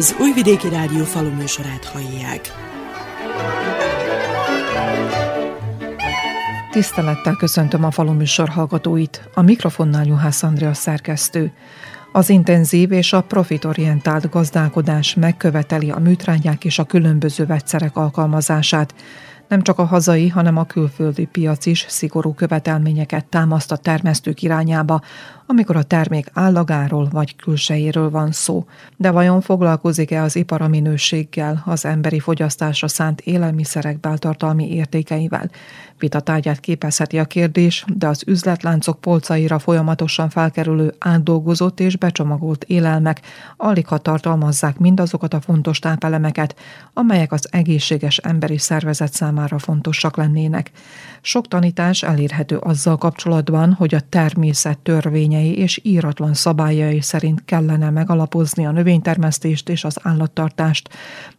Az Újvidéki Rádió faluműsorát hallják. Tisztelettel köszöntöm a faluműsor hallgatóit. A mikrofonnál Juhász Andrea szerkesztő. Az intenzív és a profitorientált gazdálkodás megköveteli a műtrágyák és a különböző vegyszerek alkalmazását. Nem csak a hazai, hanem a külföldi piac is szigorú követelményeket támaszt a termesztők irányába, amikor a termék állagáról vagy külsejéről van szó. De vajon foglalkozik-e az ipar a minőséggel, az emberi fogyasztásra szánt élelmiszerek beltartalmi értékeivel? Vitatárgyát képezheti a kérdés, de az üzletláncok polcaira folyamatosan felkerülő átdolgozott és becsomagolt élelmek alig ha tartalmazzák mindazokat a fontos tápelemeket, amelyek az egészséges emberi szervezet számára fontosak lennének. Sok tanítás elérhető azzal kapcsolatban, hogy a természet törvényei és íratlan szabályai szerint kellene megalapozni a növénytermesztést és az állattartást,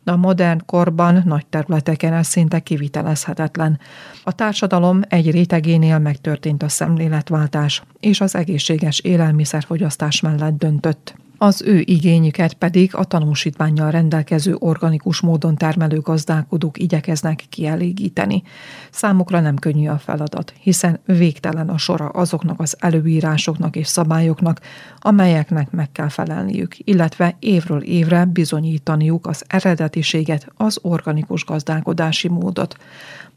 de a modern korban nagy területeken ez szinte kivitelezhetetlen. A társadalom egy rétegénél megtörtént a szemléletváltás, és az egészséges élelmiszerfogyasztás mellett döntött. Az ő igényüket pedig a tanúsítványjal rendelkező organikus módon termelő gazdálkodók igyekeznek kielégíteni. Számukra nem könnyű a feladat, hiszen végtelen a sora azoknak az előírásoknak és szabályoknak, amelyeknek meg kell felelniük, illetve évről évre bizonyítaniuk az eredetiséget, az organikus gazdálkodási módot.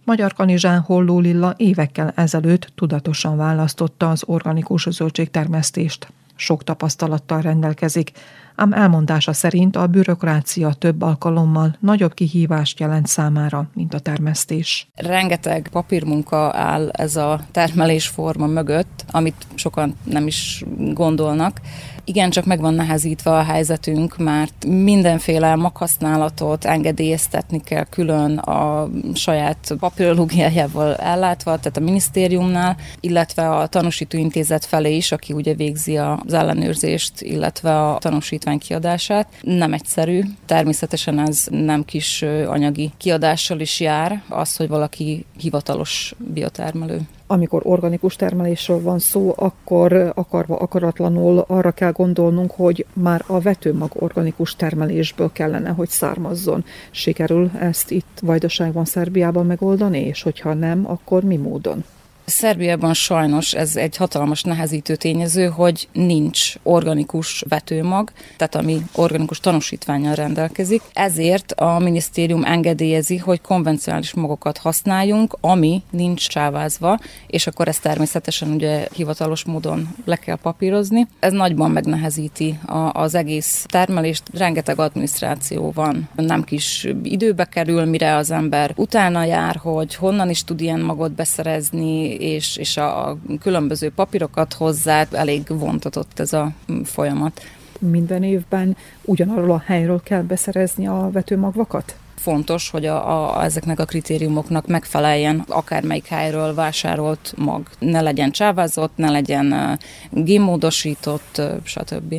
Magyar Kanizsán Holló Lilla évekkel ezelőtt tudatosan választotta az organikus zöldségtermesztést. Sok tapasztalattal rendelkezik, ám elmondása szerint a bürokrácia több alkalommal nagyobb kihívást jelent számára, mint a termesztés. Rengeteg papírmunka áll ez a termelésforma mögött, amit sokan nem is gondolnak, igen, csak meg van nehezítve a helyzetünk, mert mindenféle maghasználatot engedélyeztetni kell külön a saját papírológiájával ellátva, tehát a minisztériumnál, illetve a tanúsítóintézet felé is, aki ugye végzi az ellenőrzést, illetve a tanúsítvány kiadását. Nem egyszerű, természetesen ez nem kis anyagi kiadással is jár, az, hogy valaki hivatalos biotermelő amikor organikus termelésről van szó, akkor akarva akaratlanul arra kell gondolnunk, hogy már a vetőmag organikus termelésből kellene, hogy származzon. Sikerül ezt itt Vajdaságban, Szerbiában megoldani, és hogyha nem, akkor mi módon? Szerbiában sajnos ez egy hatalmas nehezítő tényező, hogy nincs organikus vetőmag, tehát ami organikus tanúsítványal rendelkezik. Ezért a minisztérium engedélyezi, hogy konvencionális magokat használjunk, ami nincs csávázva, és akkor ezt természetesen ugye hivatalos módon le kell papírozni. Ez nagyban megnehezíti a, az egész termelést, rengeteg adminisztráció van. Nem kis időbe kerül, mire az ember utána jár, hogy honnan is tud ilyen magot beszerezni, és, és a különböző papírokat hozzá elég vontatott ez a folyamat. Minden évben ugyanarról a helyről kell beszerezni a vetőmagvakat? fontos, hogy a, a, ezeknek a kritériumoknak megfeleljen akármelyik helyről vásárolt mag. Ne legyen csávázott, ne legyen gémódosított, uh, stb.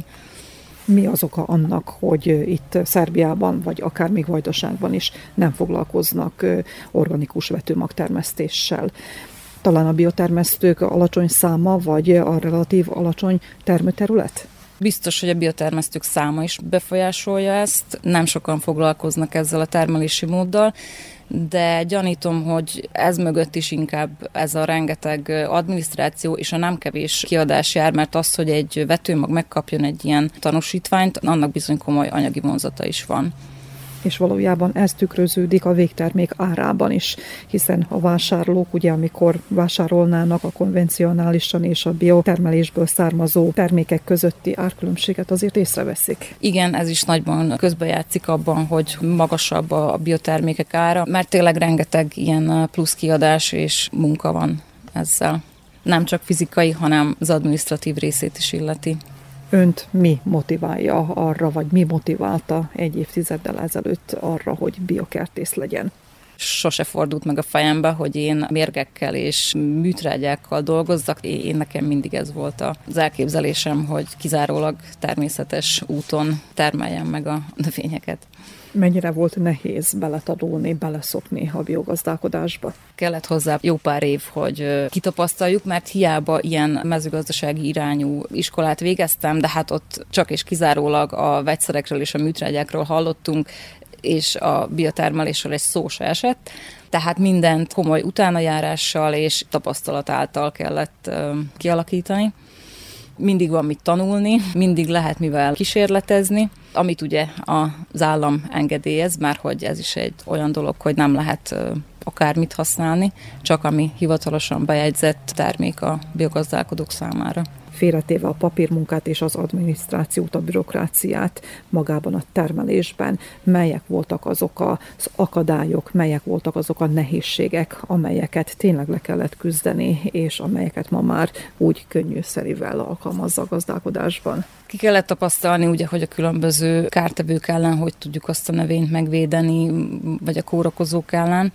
Mi az oka annak, hogy itt Szerbiában, vagy akár még Vajdaságban is nem foglalkoznak organikus vetőmagtermesztéssel? Talán a biotermesztők alacsony száma, vagy a relatív alacsony termőterület? Biztos, hogy a biotermesztők száma is befolyásolja ezt. Nem sokan foglalkoznak ezzel a termelési móddal, de gyanítom, hogy ez mögött is inkább ez a rengeteg adminisztráció és a nem kevés kiadás jár, mert az, hogy egy vetőmag megkapjon egy ilyen tanúsítványt, annak bizony komoly anyagi vonzata is van és valójában ez tükröződik a végtermék árában is, hiszen a vásárlók ugye, amikor vásárolnának a konvencionálisan és a biotermelésből származó termékek közötti árkülönbséget azért észreveszik. Igen, ez is nagyban közbejátszik abban, hogy magasabb a biotermékek ára, mert tényleg rengeteg ilyen plusz kiadás és munka van ezzel. Nem csak fizikai, hanem az administratív részét is illeti. Önt mi motiválja arra, vagy mi motiválta egy évtizeddel ezelőtt arra, hogy biokertész legyen? sose fordult meg a fejembe, hogy én mérgekkel és műtrágyákkal dolgozzak. Én nekem mindig ez volt az elképzelésem, hogy kizárólag természetes úton termeljem meg a növényeket. Mennyire volt nehéz beletanulni, beleszokni a biogazdálkodásba? Kellett hozzá jó pár év, hogy kitapasztaljuk, mert hiába ilyen mezőgazdasági irányú iskolát végeztem, de hát ott csak és kizárólag a vegyszerekről és a műtrágyákról hallottunk, és a biotermelésről egy szó se esett, tehát mindent komoly utánajárással és tapasztalat által kellett kialakítani. Mindig van mit tanulni, mindig lehet mivel kísérletezni, amit ugye az állam engedélyez, már hogy ez is egy olyan dolog, hogy nem lehet akármit használni, csak ami hivatalosan bejegyzett termék a biogazdálkodók számára félretéve a papírmunkát és az adminisztrációt, a bürokráciát magában a termelésben, melyek voltak azok az akadályok, melyek voltak azok a nehézségek, amelyeket tényleg le kellett küzdeni, és amelyeket ma már úgy könnyűszerivel alkalmazza a gazdálkodásban. Ki kellett tapasztalni, ugye, hogy a különböző kártevők ellen hogy tudjuk azt a növényt megvédeni, vagy a kórokozók ellen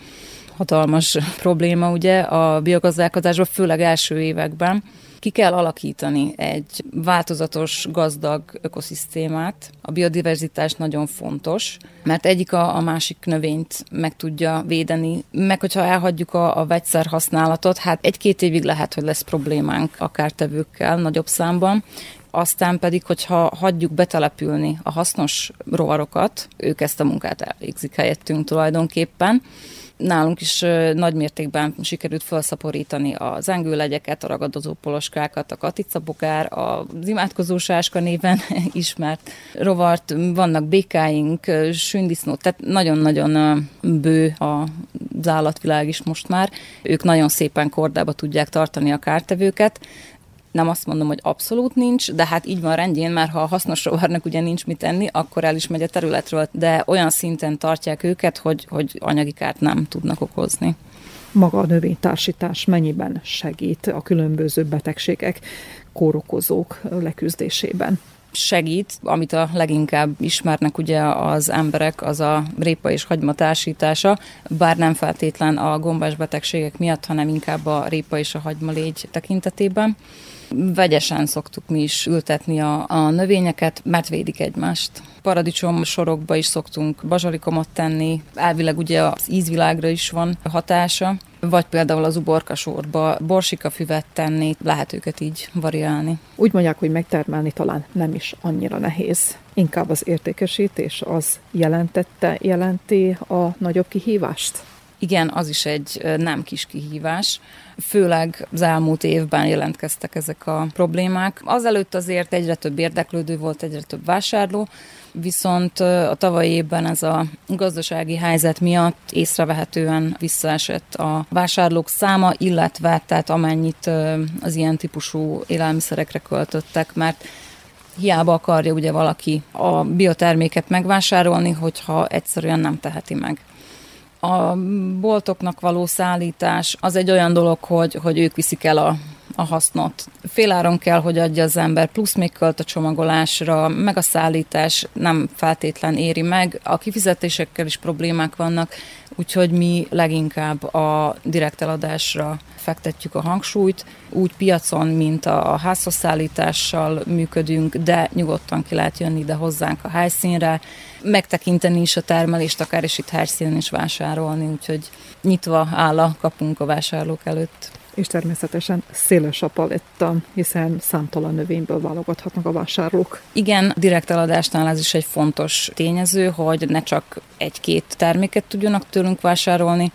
hatalmas probléma ugye a biogazdálkodásban, főleg első években. Ki kell alakítani egy változatos, gazdag ökoszisztémát. A biodiverzitás nagyon fontos, mert egyik a, a másik növényt meg tudja védeni, meg hogyha elhagyjuk a, a vegyszer használatot, hát egy-két évig lehet, hogy lesz problémánk akár tevőkkel nagyobb számban, aztán pedig, hogyha hagyjuk betelepülni a hasznos rovarokat, ők ezt a munkát elvégzik helyettünk tulajdonképpen, nálunk is nagy mértékben sikerült felszaporítani az engőlegyeket, a ragadozó poloskákat, a katicabogár, az imádkozó sáska néven ismert rovart, vannak békáink, sündisznó, tehát nagyon-nagyon bő az állatvilág is most már. Ők nagyon szépen kordába tudják tartani a kártevőket, nem azt mondom, hogy abszolút nincs, de hát így van rendjén, mert ha a hasznos rovarnak ugye nincs mit enni, akkor el is megy a területről, de olyan szinten tartják őket, hogy, hogy anyagi kárt nem tudnak okozni maga a növénytársítás mennyiben segít a különböző betegségek, kórokozók leküzdésében? segít, amit a leginkább ismernek ugye az emberek, az a répa és hagyma társítása, bár nem feltétlen a gombás betegségek miatt, hanem inkább a répa és a hagyma légy tekintetében. Vegyesen szoktuk mi is ültetni a, a növényeket, mert védik egymást. Paradicsom sorokba is szoktunk bazsalikomot tenni, elvileg ugye az ízvilágra is van hatása, vagy például az uborkasorba borsikafüvet tenni, lehet őket így variálni. Úgy mondják, hogy megtermelni talán nem is annyira nehéz. Inkább az értékesítés az jelentette, jelenti a nagyobb kihívást? Igen, az is egy nem kis kihívás. Főleg az elmúlt évben jelentkeztek ezek a problémák. Azelőtt azért egyre több érdeklődő volt, egyre több vásárló, viszont a tavalyi évben ez a gazdasági helyzet miatt észrevehetően visszaesett a vásárlók száma, illetve tehát amennyit az ilyen típusú élelmiszerekre költöttek, mert hiába akarja ugye valaki a bioterméket megvásárolni, hogyha egyszerűen nem teheti meg. A boltoknak való szállítás az egy olyan dolog, hogy, hogy ők viszik el a, a hasznot. Féláron kell, hogy adja az ember, plusz még költ a csomagolásra, meg a szállítás nem feltétlen éri meg. A kifizetésekkel is problémák vannak, úgyhogy mi leginkább a direkt eladásra fektetjük a hangsúlyt. Úgy piacon, mint a házhoz szállítással működünk, de nyugodtan ki lehet jönni ide hozzánk a helyszínre, megtekinteni is a termelést, akár is itt helyszínen is vásárolni, úgyhogy nyitva áll a kapunk a vásárlók előtt és természetesen széles a paletta, hiszen számtalan növényből válogathatnak a vásárlók. Igen, direkt eladásnál ez is egy fontos tényező, hogy ne csak egy-két terméket tudjanak tőlünk vásárolni,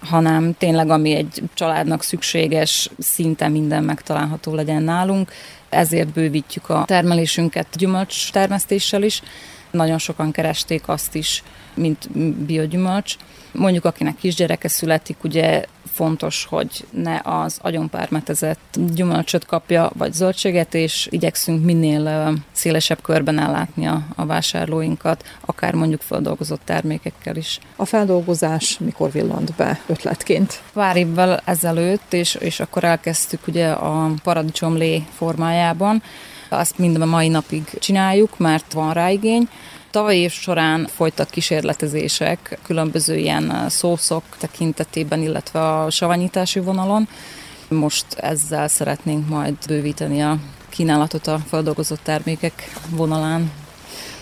hanem tényleg ami egy családnak szükséges, szinte minden megtalálható legyen nálunk. Ezért bővítjük a termelésünket gyümölcs termesztéssel is. Nagyon sokan keresték azt is, mint biogyümölcs. Mondjuk akinek kisgyereke születik, ugye fontos, hogy ne az agyonpármetezett gyümölcsöt kapja, vagy zöldséget, és igyekszünk minél szélesebb körben ellátni a, a vásárlóinkat, akár mondjuk feldolgozott termékekkel is. A feldolgozás mikor villant be ötletként? Pár évvel ezelőtt, és, és akkor elkezdtük ugye a paradicsomlé formájában, azt mind a mai napig csináljuk, mert van rá igény Tavaly év során folytak kísérletezések különböző ilyen szószok tekintetében, illetve a savanyítási vonalon. Most ezzel szeretnénk majd bővíteni a kínálatot a feldolgozott termékek vonalán.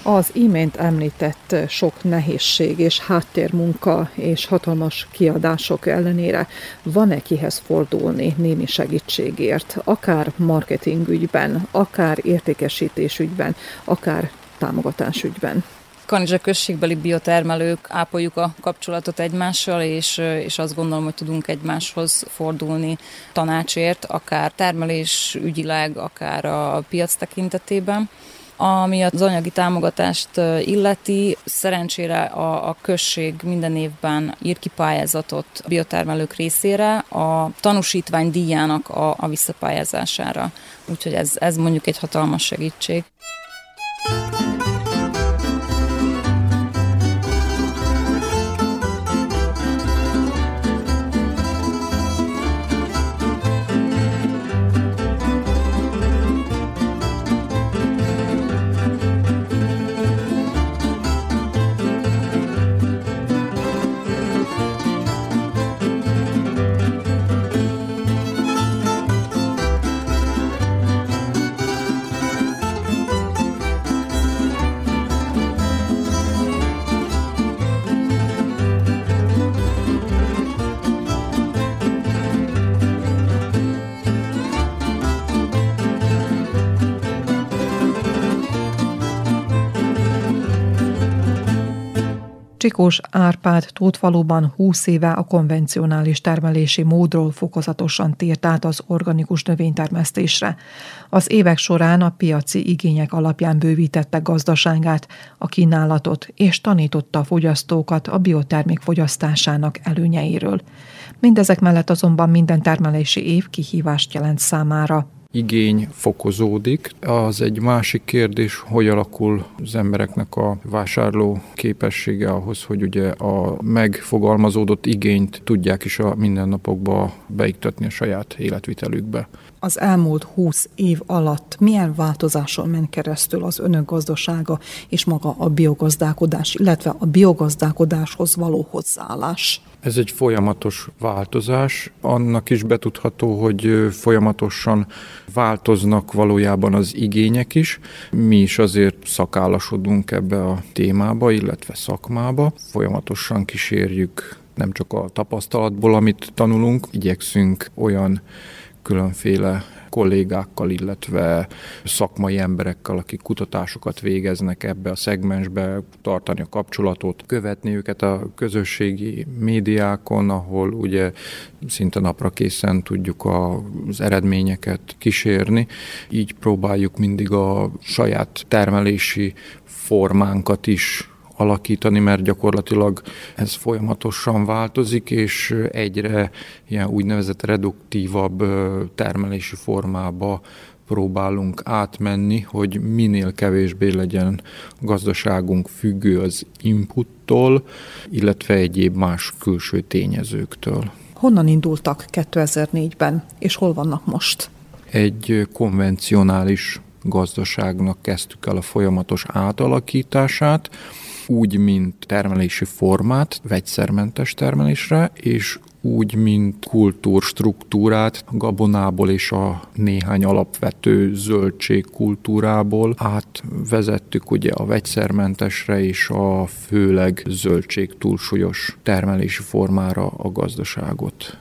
Az imént említett sok nehézség és háttérmunka és hatalmas kiadások ellenére van-e kihez fordulni némi segítségért, akár marketingügyben, akár értékesítésügyben, akár támogatásügyben? Kanizsa községbeli biotermelők ápoljuk a kapcsolatot egymással, és, és azt gondolom, hogy tudunk egymáshoz fordulni tanácsért, akár termelés ügyileg, akár a piac tekintetében. Ami az anyagi támogatást illeti, szerencsére a, a község minden évben ír ki pályázatot biotermelők részére a tanúsítvány díjának a, a visszapályázására. Úgyhogy ez, ez mondjuk egy hatalmas segítség. Csikós Árpád valóban 20 éve a konvencionális termelési módról fokozatosan tért át az organikus növénytermesztésre. Az évek során a piaci igények alapján bővítette gazdaságát, a kínálatot és tanította a fogyasztókat a biotermék fogyasztásának előnyeiről. Mindezek mellett azonban minden termelési év kihívást jelent számára igény fokozódik. Az egy másik kérdés, hogy alakul az embereknek a vásárló képessége ahhoz, hogy ugye a megfogalmazódott igényt tudják is a mindennapokba beiktatni a saját életvitelükbe. Az elmúlt 20 év alatt milyen változáson ment keresztül az önök gazdasága és maga a biogazdálkodás, illetve a biogazdálkodáshoz való hozzáállás? Ez egy folyamatos változás. Annak is betudható, hogy folyamatosan változnak valójában az igények is. Mi is azért szakállasodunk ebbe a témába, illetve szakmába. Folyamatosan kísérjük nem csak a tapasztalatból, amit tanulunk, igyekszünk olyan különféle kollégákkal, illetve szakmai emberekkel, akik kutatásokat végeznek ebbe a szegmensbe, tartani a kapcsolatot, követni őket a közösségi médiákon, ahol ugye szinte napra készen tudjuk az eredményeket kísérni. Így próbáljuk mindig a saját termelési formánkat is alakítani, mert gyakorlatilag ez folyamatosan változik, és egyre ilyen úgynevezett reduktívabb termelési formába próbálunk átmenni, hogy minél kevésbé legyen gazdaságunk függő az inputtól, illetve egyéb más külső tényezőktől. Honnan indultak 2004-ben, és hol vannak most? Egy konvencionális gazdaságnak kezdtük el a folyamatos átalakítását, úgy, mint termelési formát, vegyszermentes termelésre, és úgy, mint kultúrstruktúrát, gabonából és a néhány alapvető zöldség kultúrából átvezettük ugye a vegyszermentesre és a főleg zöldség túlsúlyos termelési formára a gazdaságot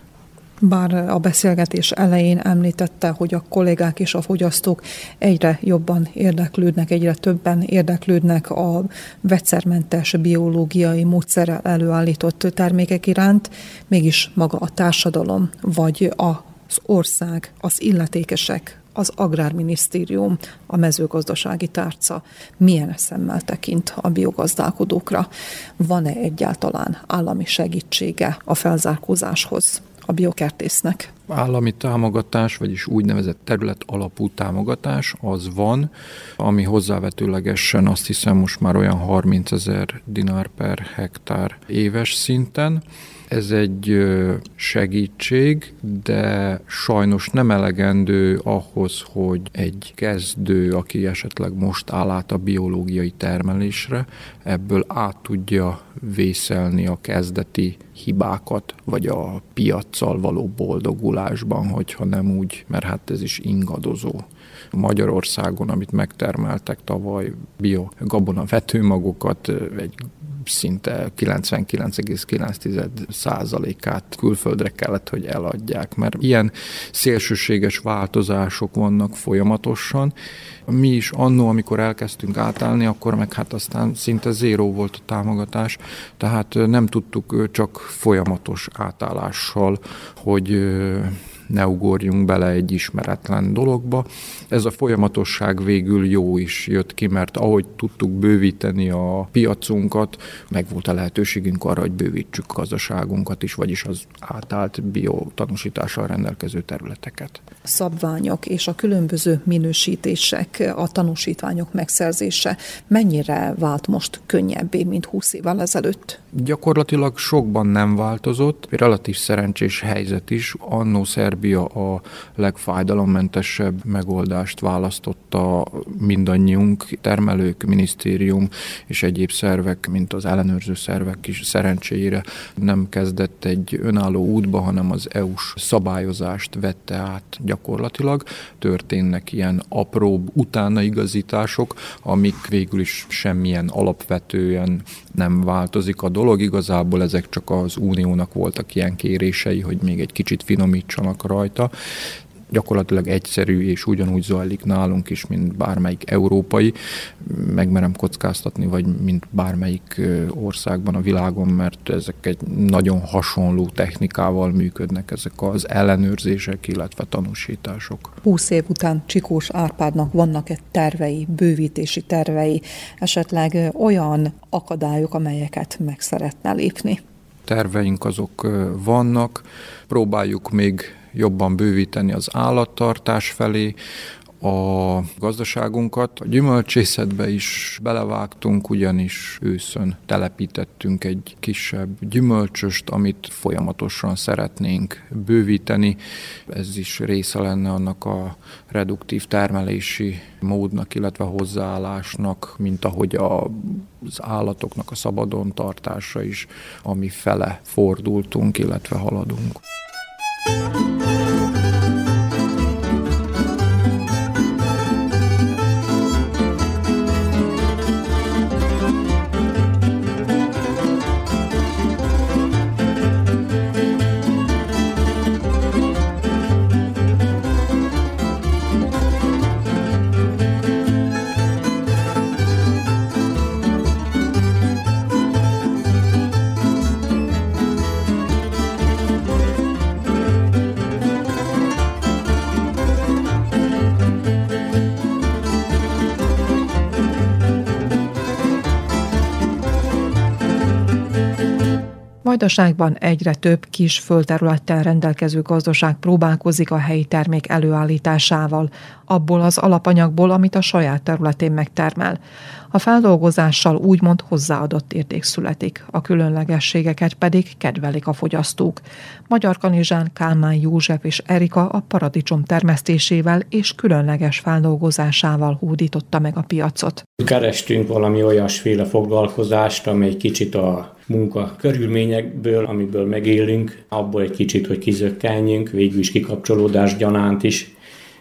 bár a beszélgetés elején említette, hogy a kollégák és a fogyasztók egyre jobban érdeklődnek, egyre többen érdeklődnek a vegyszermentes biológiai módszerrel előállított termékek iránt, mégis maga a társadalom, vagy az ország, az illetékesek, az Agrárminisztérium, a mezőgazdasági tárca milyen szemmel tekint a biogazdálkodókra? Van-e egyáltalán állami segítsége a felzárkózáshoz? A biokertésznek? Állami támogatás, vagyis úgynevezett terület alapú támogatás az van, ami hozzávetőlegesen azt hiszem most már olyan 30 ezer dinár per hektár éves szinten. Ez egy segítség, de sajnos nem elegendő ahhoz, hogy egy kezdő, aki esetleg most áll át a biológiai termelésre, ebből át tudja vészelni a kezdeti hibákat, vagy a piaccal való boldogulásban, hogyha nem úgy, mert hát ez is ingadozó. Magyarországon, amit megtermeltek tavaly, bio gabona vetőmagokat egy szinte 99,9%-át külföldre kellett, hogy eladják, mert ilyen szélsőséges változások vannak folyamatosan. Mi is annó, amikor elkezdtünk átállni, akkor meg hát aztán szinte zéró volt a támogatás, tehát nem tudtuk csak folyamatos átállással, hogy ne ugorjunk bele egy ismeretlen dologba. Ez a folyamatosság végül jó is jött ki, mert ahogy tudtuk bővíteni a piacunkat, meg volt a lehetőségünk arra, hogy bővítsük gazdaságunkat is, vagyis az átállt biotanúsítással rendelkező területeket. Szabványok és a különböző minősítések, a tanúsítványok megszerzése mennyire vált most könnyebbé, mint 20 évvel ezelőtt? Gyakorlatilag sokban nem változott, relatív szerencsés helyzet is. Annó Szerbia a legfájdalommentesebb megoldást választotta mindannyiunk, termelők, minisztérium és egyéb szervek, mint az ellenőrző szervek is szerencsére nem kezdett egy önálló útba, hanem az EU-s szabályozást vette át gyakorlatilag. Történnek ilyen apróbb utánaigazítások, amik végül is semmilyen alapvetően nem változik a dolog. Igazából ezek csak az uniónak voltak ilyen kérései, hogy még egy kicsit finomítsanak rajta gyakorlatilag egyszerű és ugyanúgy zajlik nálunk is, mint bármelyik európai, megmerem kockáztatni, vagy mint bármelyik országban a világon, mert ezek egy nagyon hasonló technikával működnek ezek az ellenőrzések, illetve tanúsítások. 20 év után Csikós Árpádnak vannak-e tervei, bővítési tervei, esetleg olyan akadályok, amelyeket meg szeretne lépni? Terveink azok vannak, próbáljuk még jobban bővíteni az állattartás felé, a gazdaságunkat. A gyümölcsészetbe is belevágtunk, ugyanis őszön telepítettünk egy kisebb gyümölcsöst, amit folyamatosan szeretnénk bővíteni. Ez is része lenne annak a reduktív termelési módnak, illetve hozzáállásnak, mint ahogy a az állatoknak a szabadon tartása is, ami fele fordultunk, illetve haladunk. Música Vajdaságban egyre több kis földterülettel rendelkező gazdaság próbálkozik a helyi termék előállításával, abból az alapanyagból, amit a saját területén megtermel. A feldolgozással úgymond hozzáadott érték születik, a különlegességeket pedig kedvelik a fogyasztók. Magyar Kanizsán, Kálmán József és Erika a paradicsom termesztésével és különleges feldolgozásával hódította meg a piacot. Kerestünk valami olyasféle foglalkozást, amely kicsit a munka körülményekből, amiből megélünk, abból egy kicsit, hogy kizökkenjünk, végül is kikapcsolódás gyanánt is.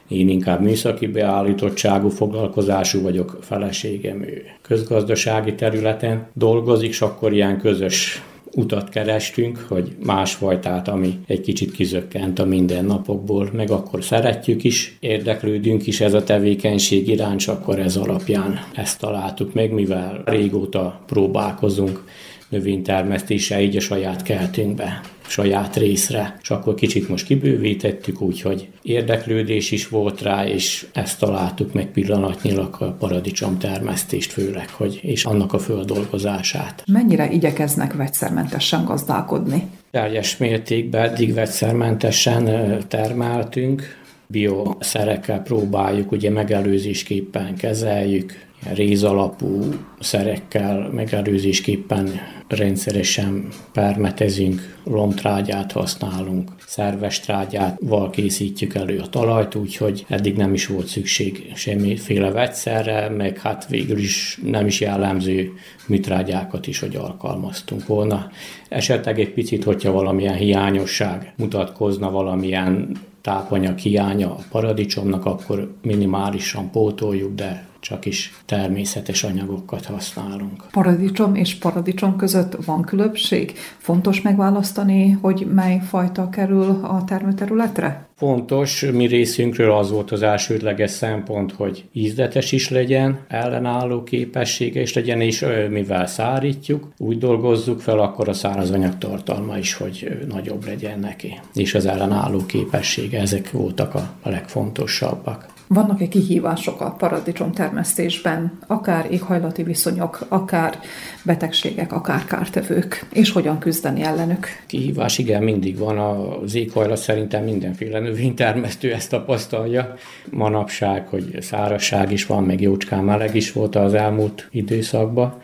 Én inkább műszaki beállítottságú foglalkozású vagyok, feleségem ő közgazdasági területen dolgozik, és akkor ilyen közös utat kerestünk, hogy másfajtát, ami egy kicsit kizökkent a mindennapokból, meg akkor szeretjük is, érdeklődünk is ez a tevékenység iránt, akkor ez alapján ezt találtuk meg, mivel régóta próbálkozunk növénytermesztése így a saját kertünkbe, saját részre. És akkor kicsit most kibővítettük, úgyhogy érdeklődés is volt rá, és ezt találtuk meg pillanatnyilag a paradicsom termesztést főleg, hogy, és annak a földolgozását. Mennyire igyekeznek vegyszermentesen gazdálkodni? Teljes mértékben eddig vegyszermentesen termeltünk, bioszerekkel próbáljuk, ugye megelőzésképpen kezeljük, rézalapú szerekkel megelőzésképpen rendszeresen permetezünk, lomtrágyát használunk, szerves trágyával készítjük elő a talajt, úgyhogy eddig nem is volt szükség semmiféle vegyszerre, meg hát végül is nem is jellemző műtrágyákat is, hogy alkalmaztunk volna. Esetleg egy picit, hogyha valamilyen hiányosság mutatkozna, valamilyen tápanyag hiánya a paradicsomnak, akkor minimálisan pótoljuk, de csak is természetes anyagokat használunk. Paradicsom és paradicsom között van különbség? Fontos megválasztani, hogy mely fajta kerül a termőterületre? Fontos, mi részünkről az volt az elsődleges szempont, hogy ízletes is legyen, ellenálló képessége is legyen, és mivel szárítjuk, úgy dolgozzuk fel, akkor a szárazanyag tartalma is, hogy nagyobb legyen neki, és az ellenálló képessége, ezek voltak a legfontosabbak. Vannak-e kihívások a paradicsom termesztésben, akár éghajlati viszonyok, akár betegségek, akár kártevők, és hogyan küzdeni ellenük? Kihívás igen, mindig van. Az éghajlat szerintem mindenféle növénytermesztő ezt tapasztalja. Manapság, hogy szárazság is van, meg jócskán meleg is volt az elmúlt időszakban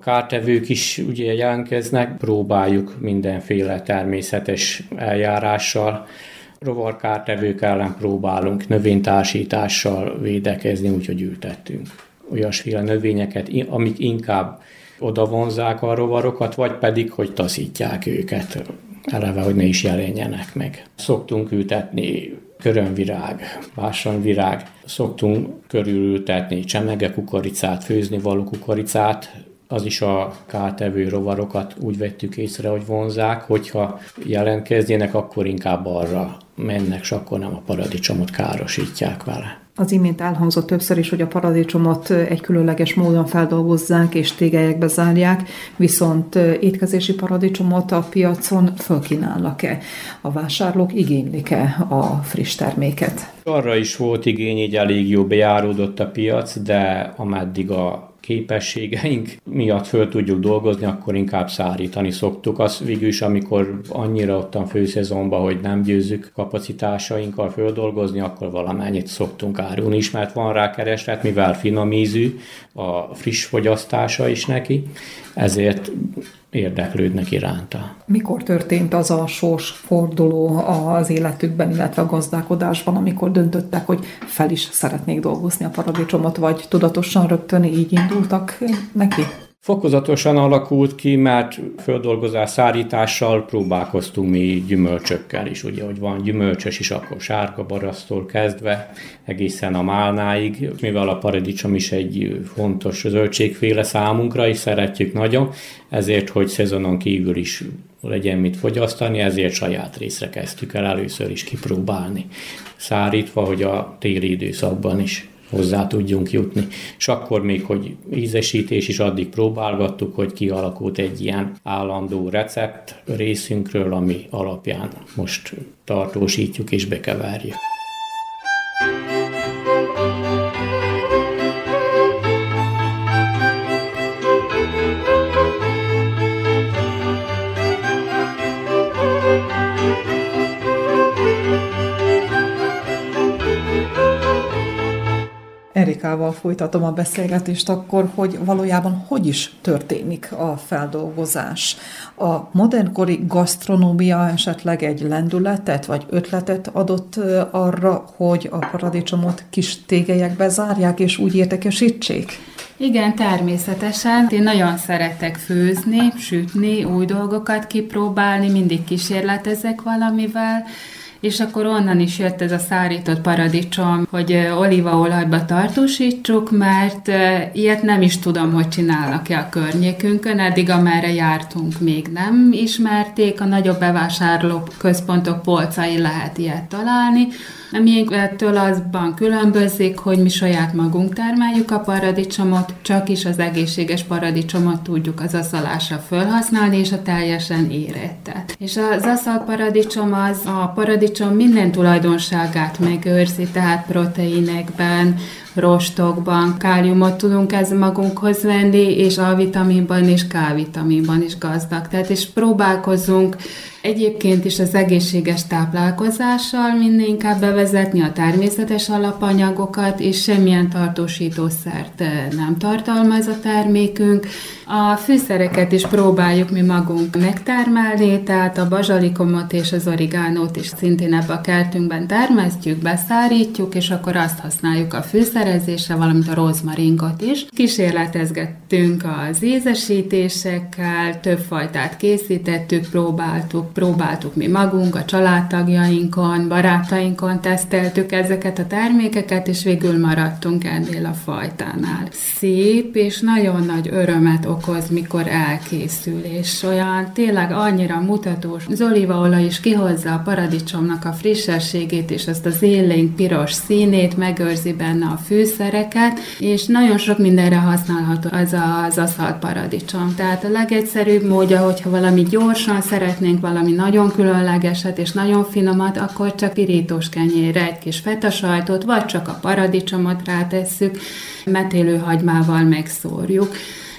kártevők is ugye jelentkeznek, próbáljuk mindenféle természetes eljárással rovarkártevők ellen próbálunk növénytársítással védekezni, úgyhogy ültettünk olyasféle növényeket, amik inkább oda vonzák a rovarokat, vagy pedig, hogy taszítják őket, eleve, hogy ne is jelenjenek meg. Szoktunk ültetni körönvirág, bársonyvirág, szoktunk körülültetni csemege kukoricát, főzni való kukoricát, az is a kártevő rovarokat úgy vettük észre, hogy vonzák, hogyha jelentkeznének, akkor inkább arra mennek, és akkor nem a paradicsomot károsítják vele. Az imént elhangzott többször is, hogy a paradicsomot egy különleges módon feldolgozzák és tégelyekbe zárják, viszont étkezési paradicsomot a piacon fölkínálnak-e? A vásárlók igénylik-e a friss terméket? Arra is volt igény, így elég jó bejáródott a piac, de ameddig a képességeink miatt föl tudjuk dolgozni, akkor inkább szárítani szoktuk. Az végül is, amikor annyira ottan főszezonban, hogy nem győzzük kapacitásainkkal földolgozni, akkor valamennyit szoktunk árulni is, mert van rá kereslet, mivel finom ízű, a friss fogyasztása is neki, ezért érdeklődnek iránta. Mikor történt az a sors forduló az életükben, illetve a gazdálkodásban, amikor döntöttek, hogy fel is szeretnék dolgozni a paradicsomot, vagy tudatosan rögtön így indultak neki? Fokozatosan alakult ki, mert földolgozás szárítással próbálkoztunk mi gyümölcsökkel is, ugye, hogy van gyümölcsös is, akkor sárga barasztól kezdve egészen a málnáig, mivel a paradicsom is egy fontos zöldségféle számunkra, és szeretjük nagyon, ezért, hogy szezonon kívül is legyen mit fogyasztani, ezért saját részre kezdtük el először is kipróbálni. Szárítva, hogy a téli időszakban is hozzá tudjunk jutni. És akkor még, hogy ízesítés is addig próbálgattuk, hogy kialakult egy ilyen állandó recept részünkről, ami alapján most tartósítjuk és bekeverjük. Erikával folytatom a beszélgetést akkor, hogy valójában hogy is történik a feldolgozás. A modernkori gasztronómia esetleg egy lendületet vagy ötletet adott arra, hogy a paradicsomot kis tégelyekbe zárják és úgy értekesítsék? Igen, természetesen. Én nagyon szeretek főzni, sütni, új dolgokat kipróbálni, mindig kísérletezek valamivel, és akkor onnan is jött ez a szárított paradicsom, hogy olívaolajba tartósítsuk, mert ilyet nem is tudom, hogy csinálnak-e a környékünkön, eddig amerre jártunk még nem ismerték, a nagyobb bevásárló központok polcai lehet ilyet találni, ami ettől azban különbözik, hogy mi saját magunk termeljük a paradicsomot, csak is az egészséges paradicsomot tudjuk az aszalásra felhasználni, és a teljesen érettet. És az aszalt paradicsom az a paradicsom minden tulajdonságát megőrzi, tehát proteinekben, rostokban káliumot tudunk ez magunkhoz venni, és A-vitaminban és K-vitaminban is gazdag. Tehát és próbálkozunk Egyébként is az egészséges táplálkozással minél inkább bevezetni a természetes alapanyagokat, és semmilyen tartósítószert eh, nem tartalmaz a termékünk. A fűszereket is próbáljuk mi magunk megtermelni, tehát a bazsalikomot és az origánót is szintén ebbe a kertünkben termesztjük, beszárítjuk, és akkor azt használjuk a fűszerezésre, valamint a rozmaringot is. Kísérletezgettünk az ízesítésekkel, több fajtát készítettük, próbáltuk próbáltuk mi magunk, a családtagjainkon, barátainkon teszteltük ezeket a termékeket, és végül maradtunk ennél a fajtánál. Szép és nagyon nagy örömet okoz, mikor elkészül, és olyan tényleg annyira mutatós. Az olívaolaj is kihozza a paradicsomnak a frissességét, és ezt az élénk piros színét, megőrzi benne a fűszereket, és nagyon sok mindenre használható az az aszalt paradicsom. Tehát a legegyszerűbb módja, hogyha valami gyorsan szeretnénk valami nagyon különlegeset és nagyon finomat, akkor csak pirítós kenyérre egy kis feta sajtot, vagy csak a paradicsomot rátesszük, metélőhagymával megszórjuk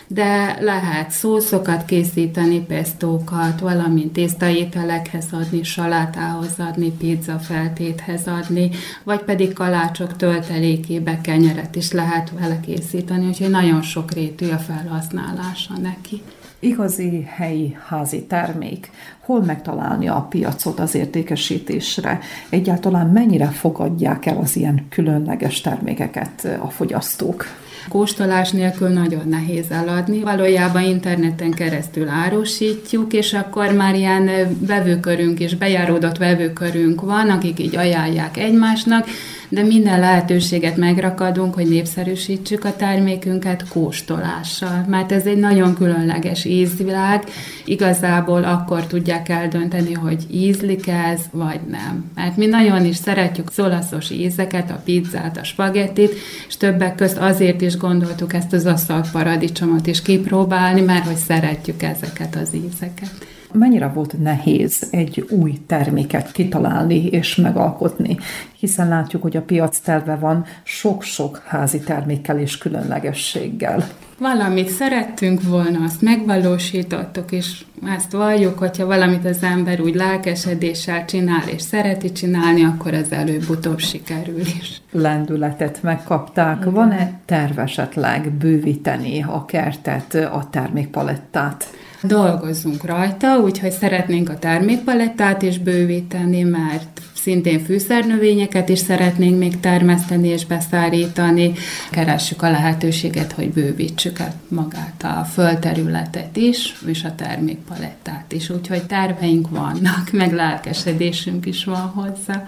de lehet szószokat készíteni, pestókat, valamint tésztaételekhez adni, salátához adni, pizza feltéthez adni, vagy pedig kalácsok töltelékébe kenyeret is lehet vele készíteni, úgyhogy nagyon sokrétű a felhasználása neki. Igazi helyi házi termék, hol megtalálni a piacot az értékesítésre, egyáltalán mennyire fogadják el az ilyen különleges termékeket a fogyasztók. Kóstolás nélkül nagyon nehéz eladni. Valójában interneten keresztül árusítjuk, és akkor már ilyen vevőkörünk és bejáródott vevőkörünk van, akik így ajánlják egymásnak, de minden lehetőséget megrakadunk, hogy népszerűsítsük a termékünket kóstolással, mert ez egy nagyon különleges ízvilág, igazából akkor tudják eldönteni, hogy ízlik ez, vagy nem. Mert mi nagyon is szeretjük az olaszos ízeket, a pizzát, a spagettit, és többek közt azért is gondoltuk ezt az asztal paradicsomot is kipróbálni, mert hogy szeretjük ezeket az ízeket mennyire volt nehéz egy új terméket kitalálni és megalkotni, hiszen látjuk, hogy a piac telve van sok-sok házi termékkel és különlegességgel. Valamit szerettünk volna, azt megvalósítottuk, és ezt valljuk, hogyha valamit az ember úgy lelkesedéssel csinál, és szereti csinálni, akkor az előbb-utóbb sikerül is. Lendületet megkapták. Van-e tervesetleg bővíteni a kertet, a termékpalettát? Dolgozzunk rajta, úgyhogy szeretnénk a termékpalettát is bővíteni, mert szintén fűszernövényeket is szeretnénk még termeszteni és beszállítani. Keressük a lehetőséget, hogy bővítsük el magát a földterületet is, és a termékpalettát is. Úgyhogy terveink vannak, meg lelkesedésünk is van hozzá.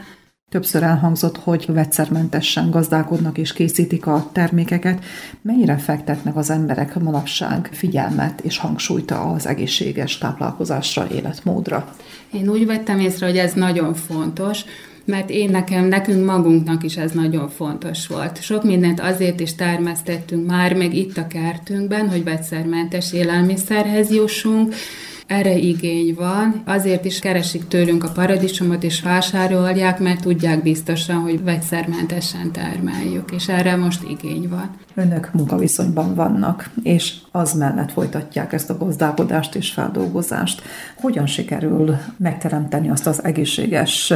Többször elhangzott, hogy vegyszermentesen gazdálkodnak és készítik a termékeket. Mennyire fektetnek az emberek manapság figyelmet és hangsúlyt az egészséges táplálkozásra, életmódra? Én úgy vettem észre, hogy ez nagyon fontos, mert én nekem, nekünk magunknak is ez nagyon fontos volt. Sok mindent azért is termesztettünk már meg itt a kertünkben, hogy vegyszermentes élelmiszerhez jussunk, erre igény van, azért is keresik tőlünk a paradicsomot és vásárolják, mert tudják biztosan, hogy vegyszermentesen termeljük, és erre most igény van. Önök munkaviszonyban vannak, és az mellett folytatják ezt a gazdálkodást és feldolgozást. Hogyan sikerül megteremteni azt az egészséges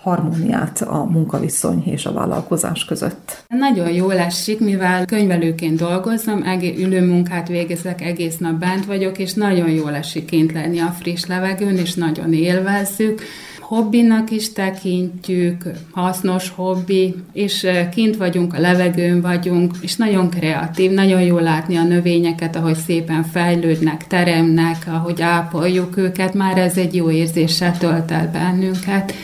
harmóniát a munkaviszony és a vállalkozás között? Nagyon jól esik, mivel könyvelőként dolgozom, ülő munkát végezek, egész nap bent vagyok, és nagyon jól esik kint lenni a friss levegőn, és nagyon élvezzük hobbinak is tekintjük, hasznos hobbi, és kint vagyunk, a levegőn vagyunk, és nagyon kreatív, nagyon jó látni a növényeket, ahogy szépen fejlődnek, teremnek, ahogy ápoljuk őket, már ez egy jó érzéssel tölt el bennünket.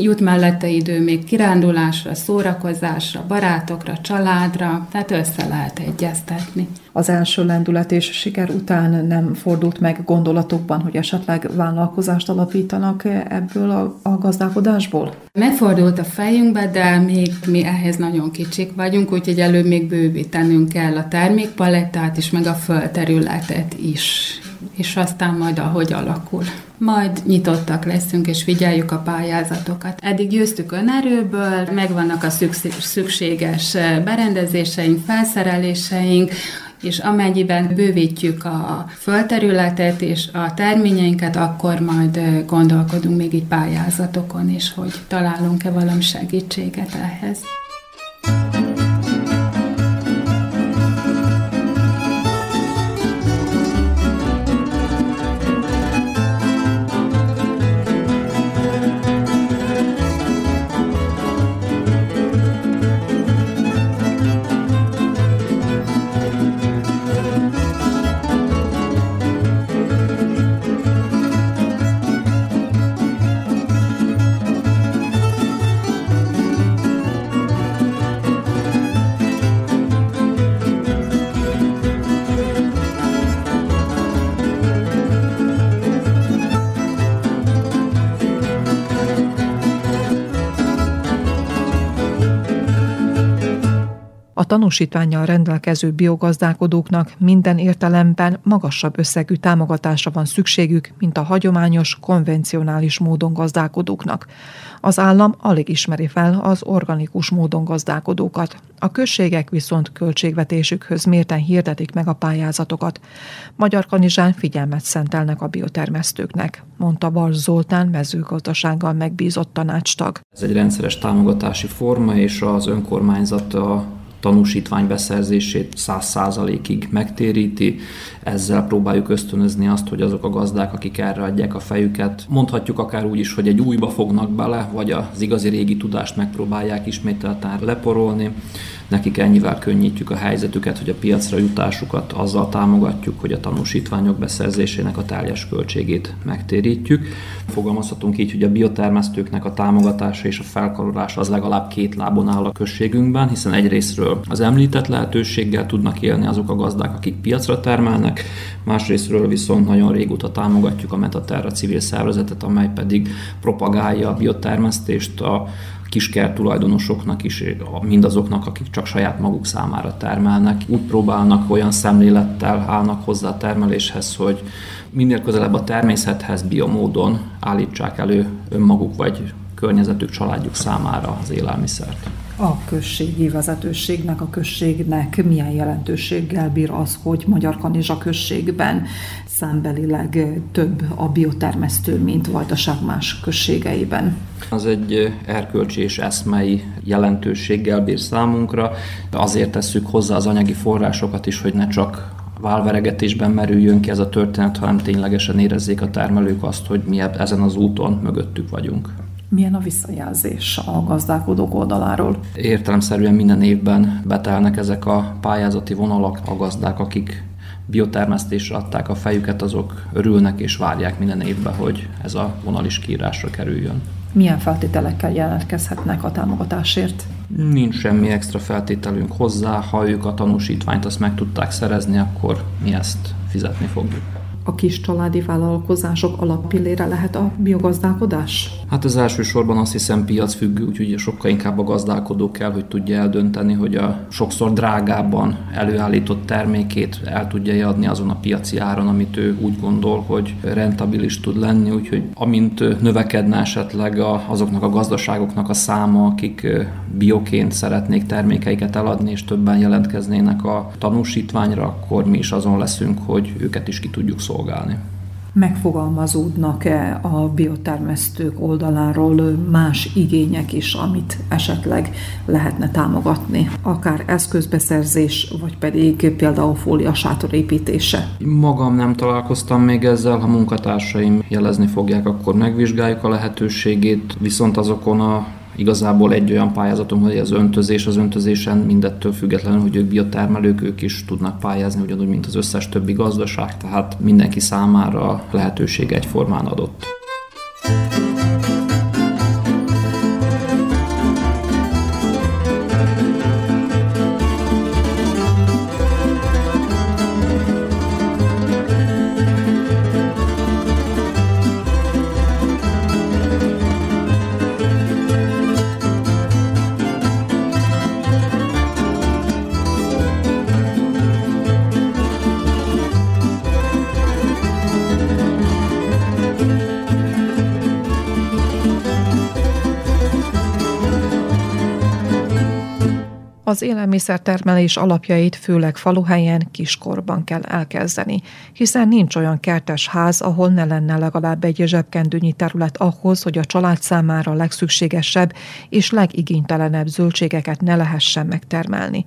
Jut mellette idő még kirándulásra, szórakozásra, barátokra, családra, tehát össze lehet egyeztetni. Az első lendület és siker után nem fordult meg gondolatokban, hogy esetleg vállalkozást alapítanak ebből a, a gazdálkodásból? Megfordult a fejünkbe, de még mi ehhez nagyon kicsik vagyunk, úgyhogy előbb még bővítenünk kell a termékpalettát is, meg a földterületet is és aztán majd ahogy alakul. Majd nyitottak leszünk, és figyeljük a pályázatokat. Eddig győztük önerőből, megvannak a szükséges berendezéseink, felszereléseink, és amennyiben bővítjük a földterületet és a terményeinket, akkor majd gondolkodunk még így pályázatokon is, hogy találunk-e valami segítséget ehhez. Tanúsítványjal rendelkező biogazdálkodóknak minden értelemben magasabb összegű támogatásra van szükségük, mint a hagyományos, konvencionális módon gazdálkodóknak. Az állam alig ismeri fel az organikus módon gazdálkodókat. A községek viszont költségvetésükhöz mérten hirdetik meg a pályázatokat. Magyar Kanizsán figyelmet szentelnek a biotermesztőknek, mondta Bal Zoltán mezőgazdasággal megbízott tanácstag. Ez egy rendszeres támogatási forma, és az önkormányzat a tanúsítvány beszerzését 100%-ig megtéríti. Ezzel próbáljuk ösztönözni azt, hogy azok a gazdák, akik erre adják a fejüket, mondhatjuk akár úgy is, hogy egy újba fognak bele, vagy az igazi régi tudást megpróbálják ismételten leporolni nekik ennyivel könnyítjük a helyzetüket, hogy a piacra jutásukat azzal támogatjuk, hogy a tanúsítványok beszerzésének a teljes költségét megtérítjük. Fogalmazhatunk így, hogy a biotermesztőknek a támogatása és a felkarolása az legalább két lábon áll a községünkben, hiszen egyrésztről az említett lehetőséggel tudnak élni azok a gazdák, akik piacra termelnek, másrésztről viszont nagyon régóta támogatjuk a Metaterra civil szervezetet, amely pedig propagálja a biotermesztést, a kiskert tulajdonosoknak is, mindazoknak, akik csak saját maguk számára termelnek. Úgy próbálnak olyan szemlélettel állnak hozzá a termeléshez, hogy minél közelebb a természethez biomódon állítsák elő önmaguk vagy környezetük, családjuk számára az élelmiszert. A községi vezetőségnek, a községnek milyen jelentőséggel bír az, hogy Magyar Kanizsa községben számbelileg több a biotermesztő, mint Vajdaság más községeiben? Az egy erkölcsi és eszmei jelentőséggel bír számunkra. Azért tesszük hozzá az anyagi forrásokat is, hogy ne csak válveregetésben merüljön ki ez a történet, hanem ténylegesen érezzék a termelők azt, hogy mi ezen az úton mögöttük vagyunk. Milyen a visszajelzés a gazdálkodók oldaláról? Értelemszerűen minden évben betelnek ezek a pályázati vonalak, a gazdák, akik biotermesztésre adták a fejüket, azok örülnek és várják minden évben, hogy ez a vonal is kiírásra kerüljön. Milyen feltételekkel jelentkezhetnek a támogatásért? Nincs semmi extra feltételünk hozzá, ha ők a tanúsítványt azt meg tudták szerezni, akkor mi ezt fizetni fogjuk a kis családi vállalkozások alappillére lehet a biogazdálkodás? Hát az elsősorban azt hiszem piacfüggő, úgyhogy sokkal inkább a gazdálkodó kell, hogy tudja eldönteni, hogy a sokszor drágábban előállított termékét el tudja adni azon a piaci áron, amit ő úgy gondol, hogy rentabilis tud lenni, úgyhogy amint növekedne esetleg a, azoknak a gazdaságoknak a száma, akik bioként szeretnék termékeiket eladni, és többen jelentkeznének a tanúsítványra, akkor mi is azon leszünk, hogy őket is ki tudjuk szolgálni. Megfogalmazódnak-e a biotermesztők oldaláról más igények is, amit esetleg lehetne támogatni? Akár eszközbeszerzés, vagy pedig például fólia sátorépítése? Magam nem találkoztam még ezzel, ha munkatársaim jelezni fogják, akkor megvizsgáljuk a lehetőségét, viszont azokon a Igazából egy olyan pályázatom, hogy az öntözés, az öntözésen mindettől függetlenül, hogy ők biotermelők, ők is tudnak pályázni, ugyanúgy, mint az összes többi gazdaság, tehát mindenki számára lehetőség egyformán adott. Az élelmiszertermelés alapjait főleg faluhelyen kiskorban kell elkezdeni, hiszen nincs olyan kertes ház, ahol ne lenne legalább egy zsebkendőnyi terület ahhoz, hogy a család számára legszükségesebb és legigénytelenebb zöldségeket ne lehessen megtermelni.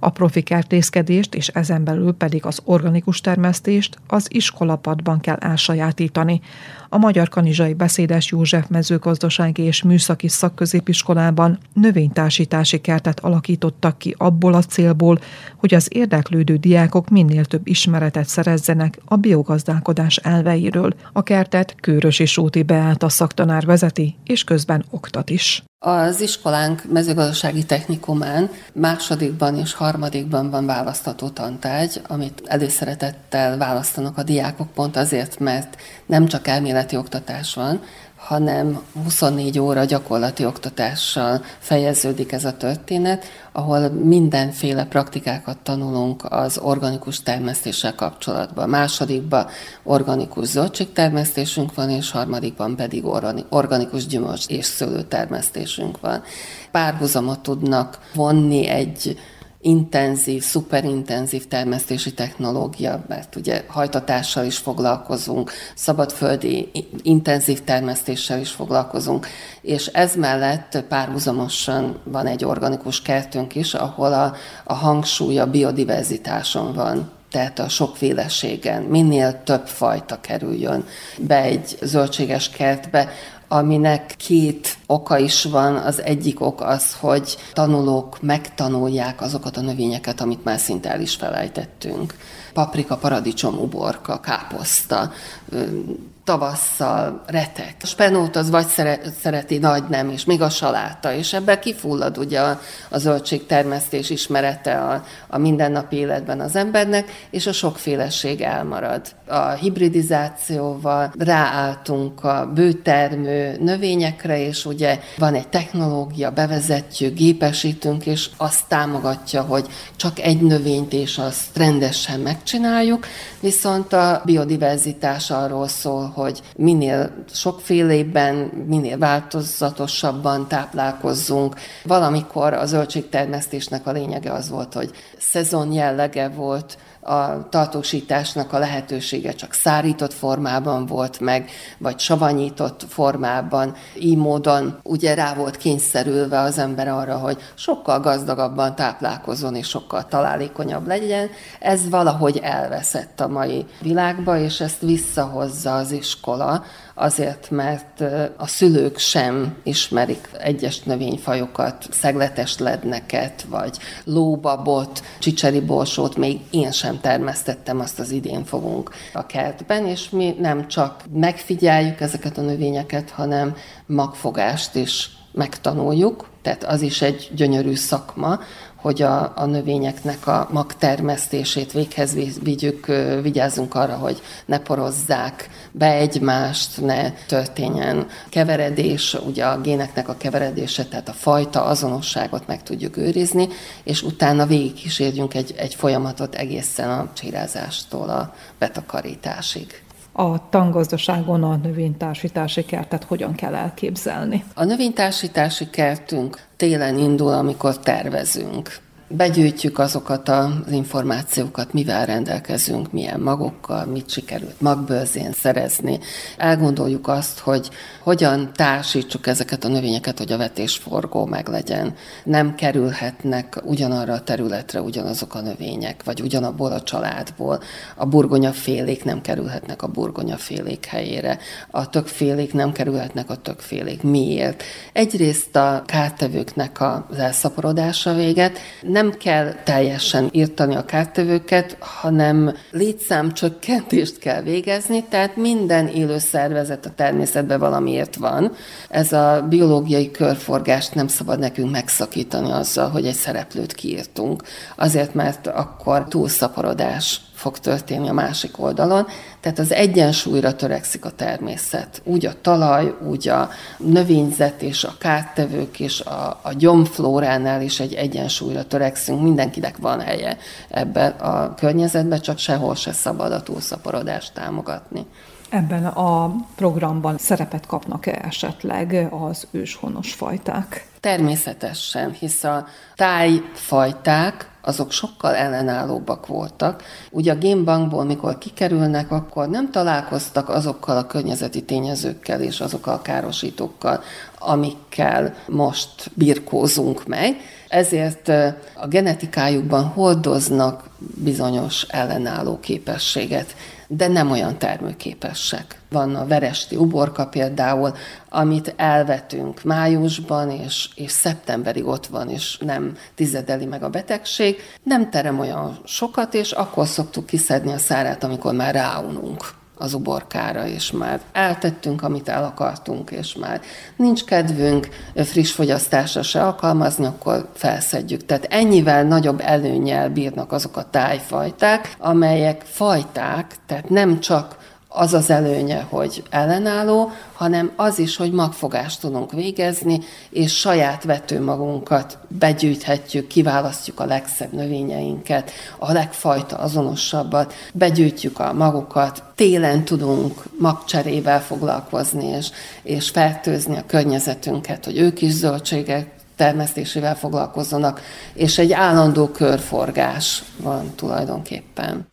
A profi kertészkedést és ezen belül pedig az organikus termesztést az iskolapadban kell elsajátítani. A Magyar Kanizsai Beszédes József mezőgazdasági és műszaki szakközépiskolában növénytársítási kertet alakítottak ki abból a célból, hogy az érdeklődő diákok minél több ismeretet szerezzenek a biogazdálkodás elveiről. A kertet és Óti Beáta szaktanár vezeti, és közben oktat is. Az iskolánk mezőgazdasági technikumán másodikban és harmadikban van választható tantárgy, amit előszeretettel választanak a diákok pont azért, mert nem csak elméleti oktatás van, hanem 24 óra gyakorlati oktatással fejeződik ez a történet, ahol mindenféle praktikákat tanulunk az organikus termesztéssel kapcsolatban. Másodikban organikus zöldségtermesztésünk van, és harmadikban pedig organikus gyümölcs és szőlőtermesztésünk van. Párhuzamot tudnak vonni egy intenzív, szuperintenzív termesztési technológia, mert ugye hajtatással is foglalkozunk, szabadföldi intenzív termesztéssel is foglalkozunk, és ez mellett párhuzamosan van egy organikus kertünk is, ahol a, a hangsúly a biodiverzitáson van tehát a sokféleségen, minél több fajta kerüljön be egy zöldséges kertbe, aminek két oka is van. Az egyik ok az, hogy tanulók megtanulják azokat a növényeket, amit már szinte el is felejtettünk. Paprika, paradicsom, uborka, káposzta, tavasszal retek. A spenót az vagy szereti nagy nem, és még a saláta, és ebben kifullad ugye a, a zöldségtermesztés ismerete a, a mindennapi életben az embernek, és a sokféleség elmarad. A hibridizációval ráálltunk a bőtermő növényekre, és ugye van egy technológia, bevezetjük, gépesítünk, és azt támogatja, hogy csak egy növényt és azt rendesen megcsináljuk, viszont a biodiverzitás arról szól, hogy minél sokfélében, minél változatosabban táplálkozzunk. Valamikor a zöldségtermesztésnek a lényege az volt, hogy szezon jellege volt, a tartósításnak a lehetősége csak szárított formában volt meg, vagy savanyított formában. Így módon ugye rá volt kényszerülve az ember arra, hogy sokkal gazdagabban táplálkozon és sokkal találékonyabb legyen. Ez valahogy elveszett a mai világba, és ezt visszahozza az iskola, azért, mert a szülők sem ismerik egyes növényfajokat, szegletes ledneket, vagy lóbabot, csicseri borsót, még én sem termesztettem, azt az idén fogunk a kertben, és mi nem csak megfigyeljük ezeket a növényeket, hanem magfogást is megtanuljuk, tehát az is egy gyönyörű szakma, hogy a, a növényeknek a magtermesztését véghez vigyük, vigyázzunk arra, hogy ne porozzák be egymást, ne történjen keveredés, ugye a géneknek a keveredése, tehát a fajta azonosságot meg tudjuk őrizni, és utána végig kísérjünk egy, egy folyamatot egészen a csirázástól a betakarításig a tangazdaságon a növénytársítási kertet hogyan kell elképzelni? A növénytársítási kertünk télen indul, amikor tervezünk begyűjtjük azokat az információkat, mivel rendelkezünk, milyen magokkal, mit sikerült magbőrzén szerezni. Elgondoljuk azt, hogy hogyan társítsuk ezeket a növényeket, hogy a vetésforgó meg legyen. Nem kerülhetnek ugyanarra a területre ugyanazok a növények, vagy ugyanabból a családból. A burgonyafélék nem kerülhetnek a burgonyafélék helyére. A tökfélék nem kerülhetnek a tökfélék. Miért? Egyrészt a kártevőknek az elszaporodása véget, nem kell teljesen írtani a kártevőket, hanem létszámcsökkentést kell végezni, tehát minden élő szervezet a természetben valamiért van. Ez a biológiai körforgást nem szabad nekünk megszakítani azzal, hogy egy szereplőt kiírtunk. Azért, mert akkor túlszaporodás fog történni a másik oldalon. Tehát az egyensúlyra törekszik a természet. Úgy a talaj, úgy a növényzet és a kártevők és a, a gyomflóránál is egy egyensúlyra törekszünk. Mindenkinek van helye ebben a környezetben, csak sehol se szabad a túlszaporodást támogatni. Ebben a programban szerepet kapnak-e esetleg az őshonos fajták? Természetesen, hisz a tájfajták azok sokkal ellenállóbbak voltak. Ugye a génbankból, mikor kikerülnek, akkor nem találkoztak azokkal a környezeti tényezőkkel és azokkal a károsítókkal, amikkel most birkózunk meg. Ezért a genetikájukban hordoznak bizonyos ellenálló képességet de nem olyan termőképesek. Van a veresti uborka például, amit elvetünk májusban, és, és szeptemberig ott van, és nem tizedeli meg a betegség. Nem terem olyan sokat, és akkor szoktuk kiszedni a szárát, amikor már ráununk az uborkára, és már eltettünk, amit el akartunk, és már nincs kedvünk friss fogyasztásra se alkalmazni, akkor felszedjük. Tehát ennyivel nagyobb előnyel bírnak azok a tájfajták, amelyek fajták, tehát nem csak az az előnye, hogy ellenálló, hanem az is, hogy magfogást tudunk végezni, és saját vetőmagunkat begyűjthetjük, kiválasztjuk a legszebb növényeinket, a legfajta azonosabbat, begyűjtjük a magukat, télen tudunk magcserével foglalkozni, és, és fertőzni a környezetünket, hogy ők is zöldségek termesztésével foglalkozzanak, és egy állandó körforgás van tulajdonképpen.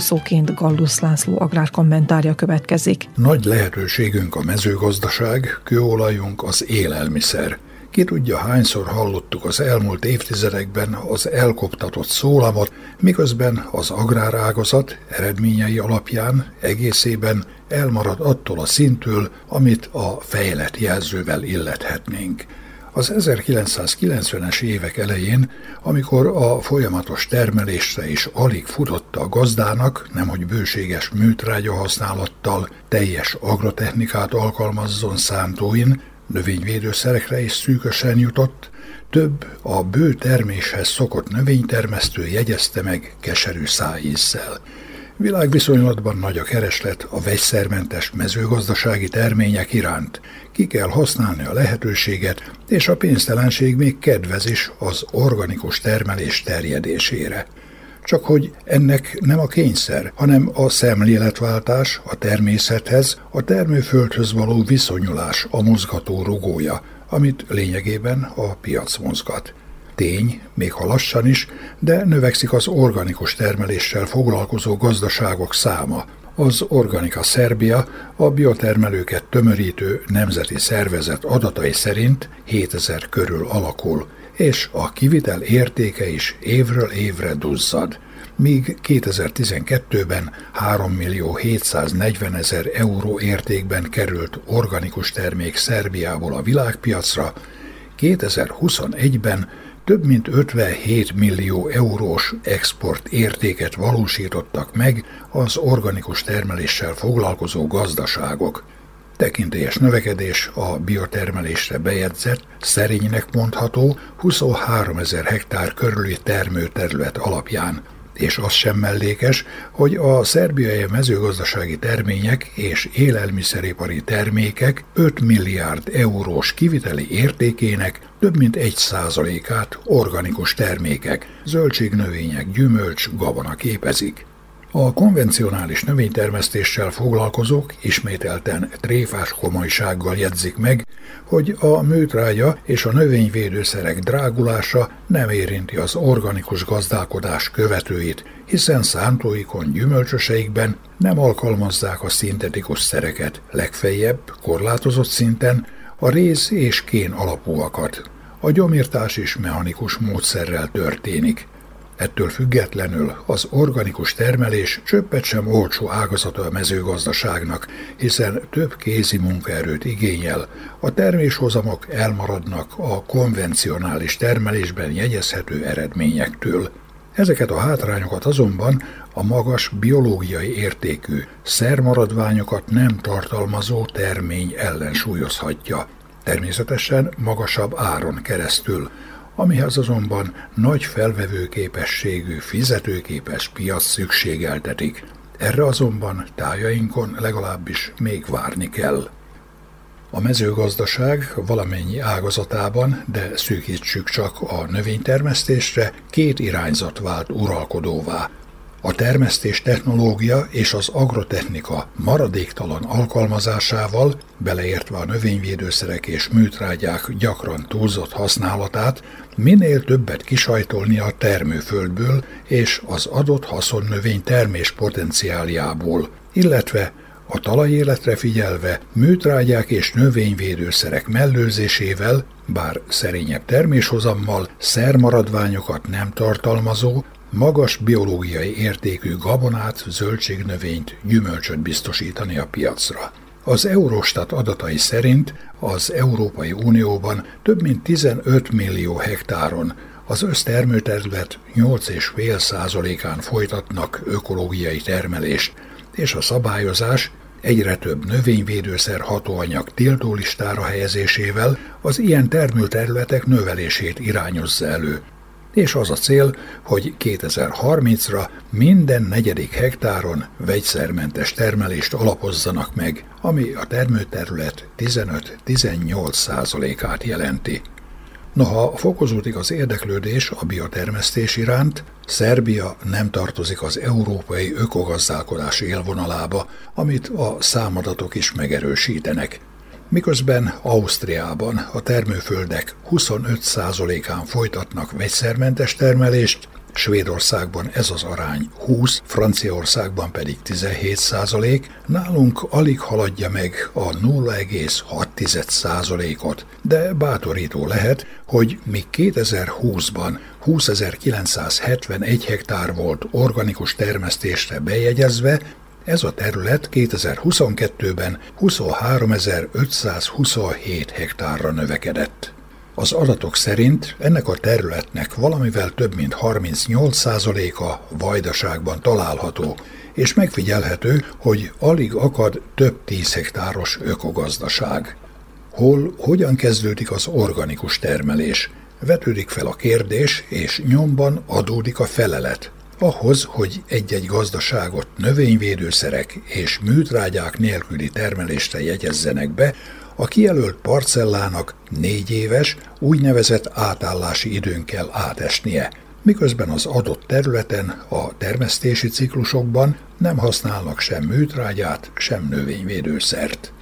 Zárószóként Gallus László agrárkommentárja következik. Nagy lehetőségünk a mezőgazdaság, kőolajunk az élelmiszer. Ki tudja, hányszor hallottuk az elmúlt évtizedekben az elkoptatott szólamot, miközben az agrárágazat eredményei alapján egészében elmarad attól a szintől, amit a fejlett jelzővel illethetnénk. Az 1990-es évek elején, amikor a folyamatos termelésre is alig futott a gazdának, nemhogy bőséges műtrágya használattal teljes agrotechnikát alkalmazzon szántóin, növényvédőszerekre is szűkösen jutott, több a bő terméshez szokott növénytermesztő jegyezte meg keserű szájízzel. Világviszonylatban nagy a kereslet a vegyszermentes mezőgazdasági termények iránt. Ki kell használni a lehetőséget, és a pénztelenség még kedvez is az organikus termelés terjedésére. Csak hogy ennek nem a kényszer, hanem a szemléletváltás a természethez, a termőföldhöz való viszonyulás a mozgató rugója, amit lényegében a piac mozgat. Tény, még ha lassan is, de növekszik az organikus termeléssel foglalkozó gazdaságok száma. Az Organika Szerbia a biotermelőket tömörítő nemzeti szervezet adatai szerint 7000 körül alakul, és a kivitel értéke is évről évre duzzad míg 2012-ben 3 millió 740 ezer euró értékben került organikus termék Szerbiából a világpiacra, 2021-ben több mint 57 millió eurós export értéket valósítottak meg az organikus termeléssel foglalkozó gazdaságok. Tekintélyes növekedés a biotermelésre bejegyzett, szerénynek mondható 23 ezer hektár körüli termőterület alapján, és az sem mellékes, hogy a szerbiai mezőgazdasági termények és élelmiszeripari termékek 5 milliárd eurós kiviteli értékének több mint egy százalékát organikus termékek, zöldségnövények, gyümölcs, gabona képezik. A konvencionális növénytermesztéssel foglalkozók ismételten tréfás komolysággal jegyzik meg, hogy a műtrágya és a növényvédőszerek drágulása nem érinti az organikus gazdálkodás követőit, hiszen szántóikon gyümölcsöseikben nem alkalmazzák a szintetikus szereket, legfeljebb korlátozott szinten a réz és kén alapúakat. A gyomírtás is mechanikus módszerrel történik. Ettől függetlenül az organikus termelés csöppet sem olcsó ágazata a mezőgazdaságnak, hiszen több kézi munkaerőt igényel. A terméshozamok elmaradnak a konvencionális termelésben jegyezhető eredményektől. Ezeket a hátrányokat azonban a magas biológiai értékű szermaradványokat nem tartalmazó termény ellensúlyozhatja. Természetesen magasabb áron keresztül, amihez azonban nagy felvevő képességű, fizetőképes piac szükségeltetik. Erre azonban tájainkon legalábbis még várni kell. A mezőgazdaság valamennyi ágazatában, de szűkítsük csak a növénytermesztésre, két irányzat vált uralkodóvá. A termesztés technológia és az agrotechnika maradéktalan alkalmazásával, beleértve a növényvédőszerek és műtrágyák gyakran túlzott használatát, minél többet kisajtolni a termőföldből és az adott haszonnövény termés potenciáljából, illetve a talajéletre figyelve műtrágyák és növényvédőszerek mellőzésével, bár szerényebb terméshozammal, szermaradványokat nem tartalmazó, magas biológiai értékű gabonát, zöldségnövényt, gyümölcsöt biztosítani a piacra. Az Eurostat adatai szerint az Európai Unióban több mint 15 millió hektáron az össztermőterület 8,5%-án folytatnak ökológiai termelést, és a szabályozás egyre több növényvédőszer hatóanyag tiltólistára helyezésével az ilyen termőterületek növelését irányozza elő, és az a cél, hogy 2030-ra minden negyedik hektáron vegyszermentes termelést alapozzanak meg, ami a termőterület 15-18 százalékát jelenti. Noha fokozódik az érdeklődés a biotermesztés iránt, Szerbia nem tartozik az európai ökogazdálkodás élvonalába, amit a számadatok is megerősítenek miközben Ausztriában a termőföldek 25%-án folytatnak vegyszermentes termelést, Svédországban ez az arány 20, Franciaországban pedig 17 százalék, nálunk alig haladja meg a 0,6 százalékot, de bátorító lehet, hogy míg 2020-ban 20.971 hektár volt organikus termesztésre bejegyezve, ez a terület 2022-ben 23.527 hektárra növekedett. Az adatok szerint ennek a területnek valamivel több mint 38%-a vajdaságban található, és megfigyelhető, hogy alig akad több tíz hektáros ökogazdaság. Hol, hogyan kezdődik az organikus termelés? Vetődik fel a kérdés, és nyomban adódik a felelet. Ahhoz, hogy egy-egy gazdaságot növényvédőszerek és műtrágyák nélküli termelésre jegyezzenek be, a kijelölt parcellának négy éves, úgynevezett átállási időn kell átesnie, miközben az adott területen a termesztési ciklusokban nem használnak sem műtrágyát, sem növényvédőszert.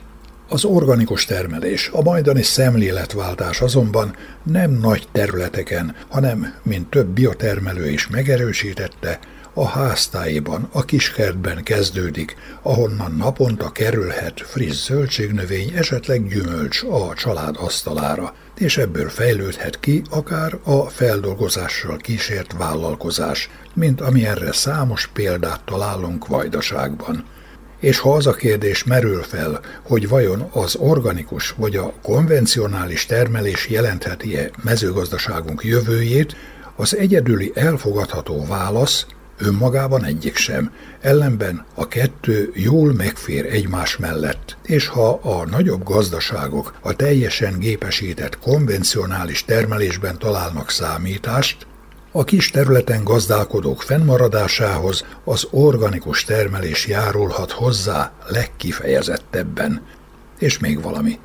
Az organikus termelés, a majdani szemléletváltás azonban nem nagy területeken, hanem, mint több biotermelő is megerősítette, a háztáiban, a kiskertben kezdődik, ahonnan naponta kerülhet friss zöldségnövény, esetleg gyümölcs a család asztalára, és ebből fejlődhet ki akár a feldolgozással kísért vállalkozás, mint ami erre számos példát találunk Vajdaságban. És ha az a kérdés merül fel, hogy vajon az organikus vagy a konvencionális termelés jelentheti-e mezőgazdaságunk jövőjét, az egyedüli elfogadható válasz önmagában egyik sem, ellenben a kettő jól megfér egymás mellett, és ha a nagyobb gazdaságok a teljesen gépesített konvencionális termelésben találnak számítást, a kis területen gazdálkodók fennmaradásához az organikus termelés járulhat hozzá legkifejezettebben. És még valami.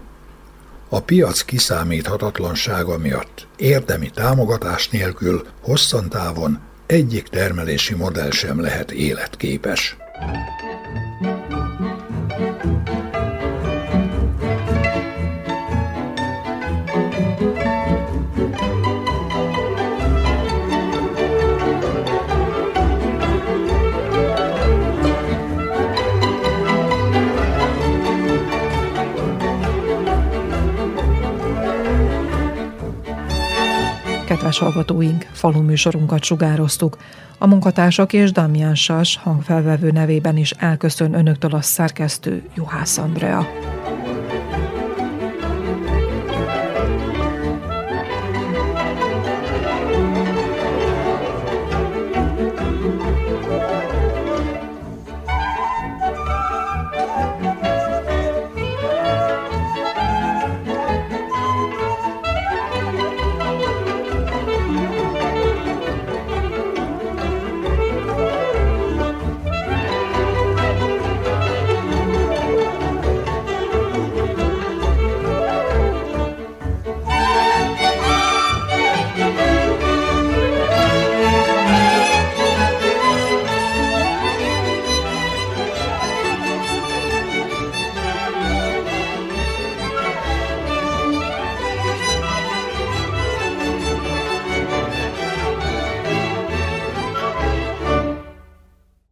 A piac kiszámíthatatlansága miatt érdemi támogatás nélkül hosszantávon egyik termelési modell sem lehet életképes. Kedves hallgatóink, falu műsorunkat sugároztuk. A munkatársak és Damian Sas hangfelvevő nevében is elköszön önöktől a szerkesztő Juhász Andrea.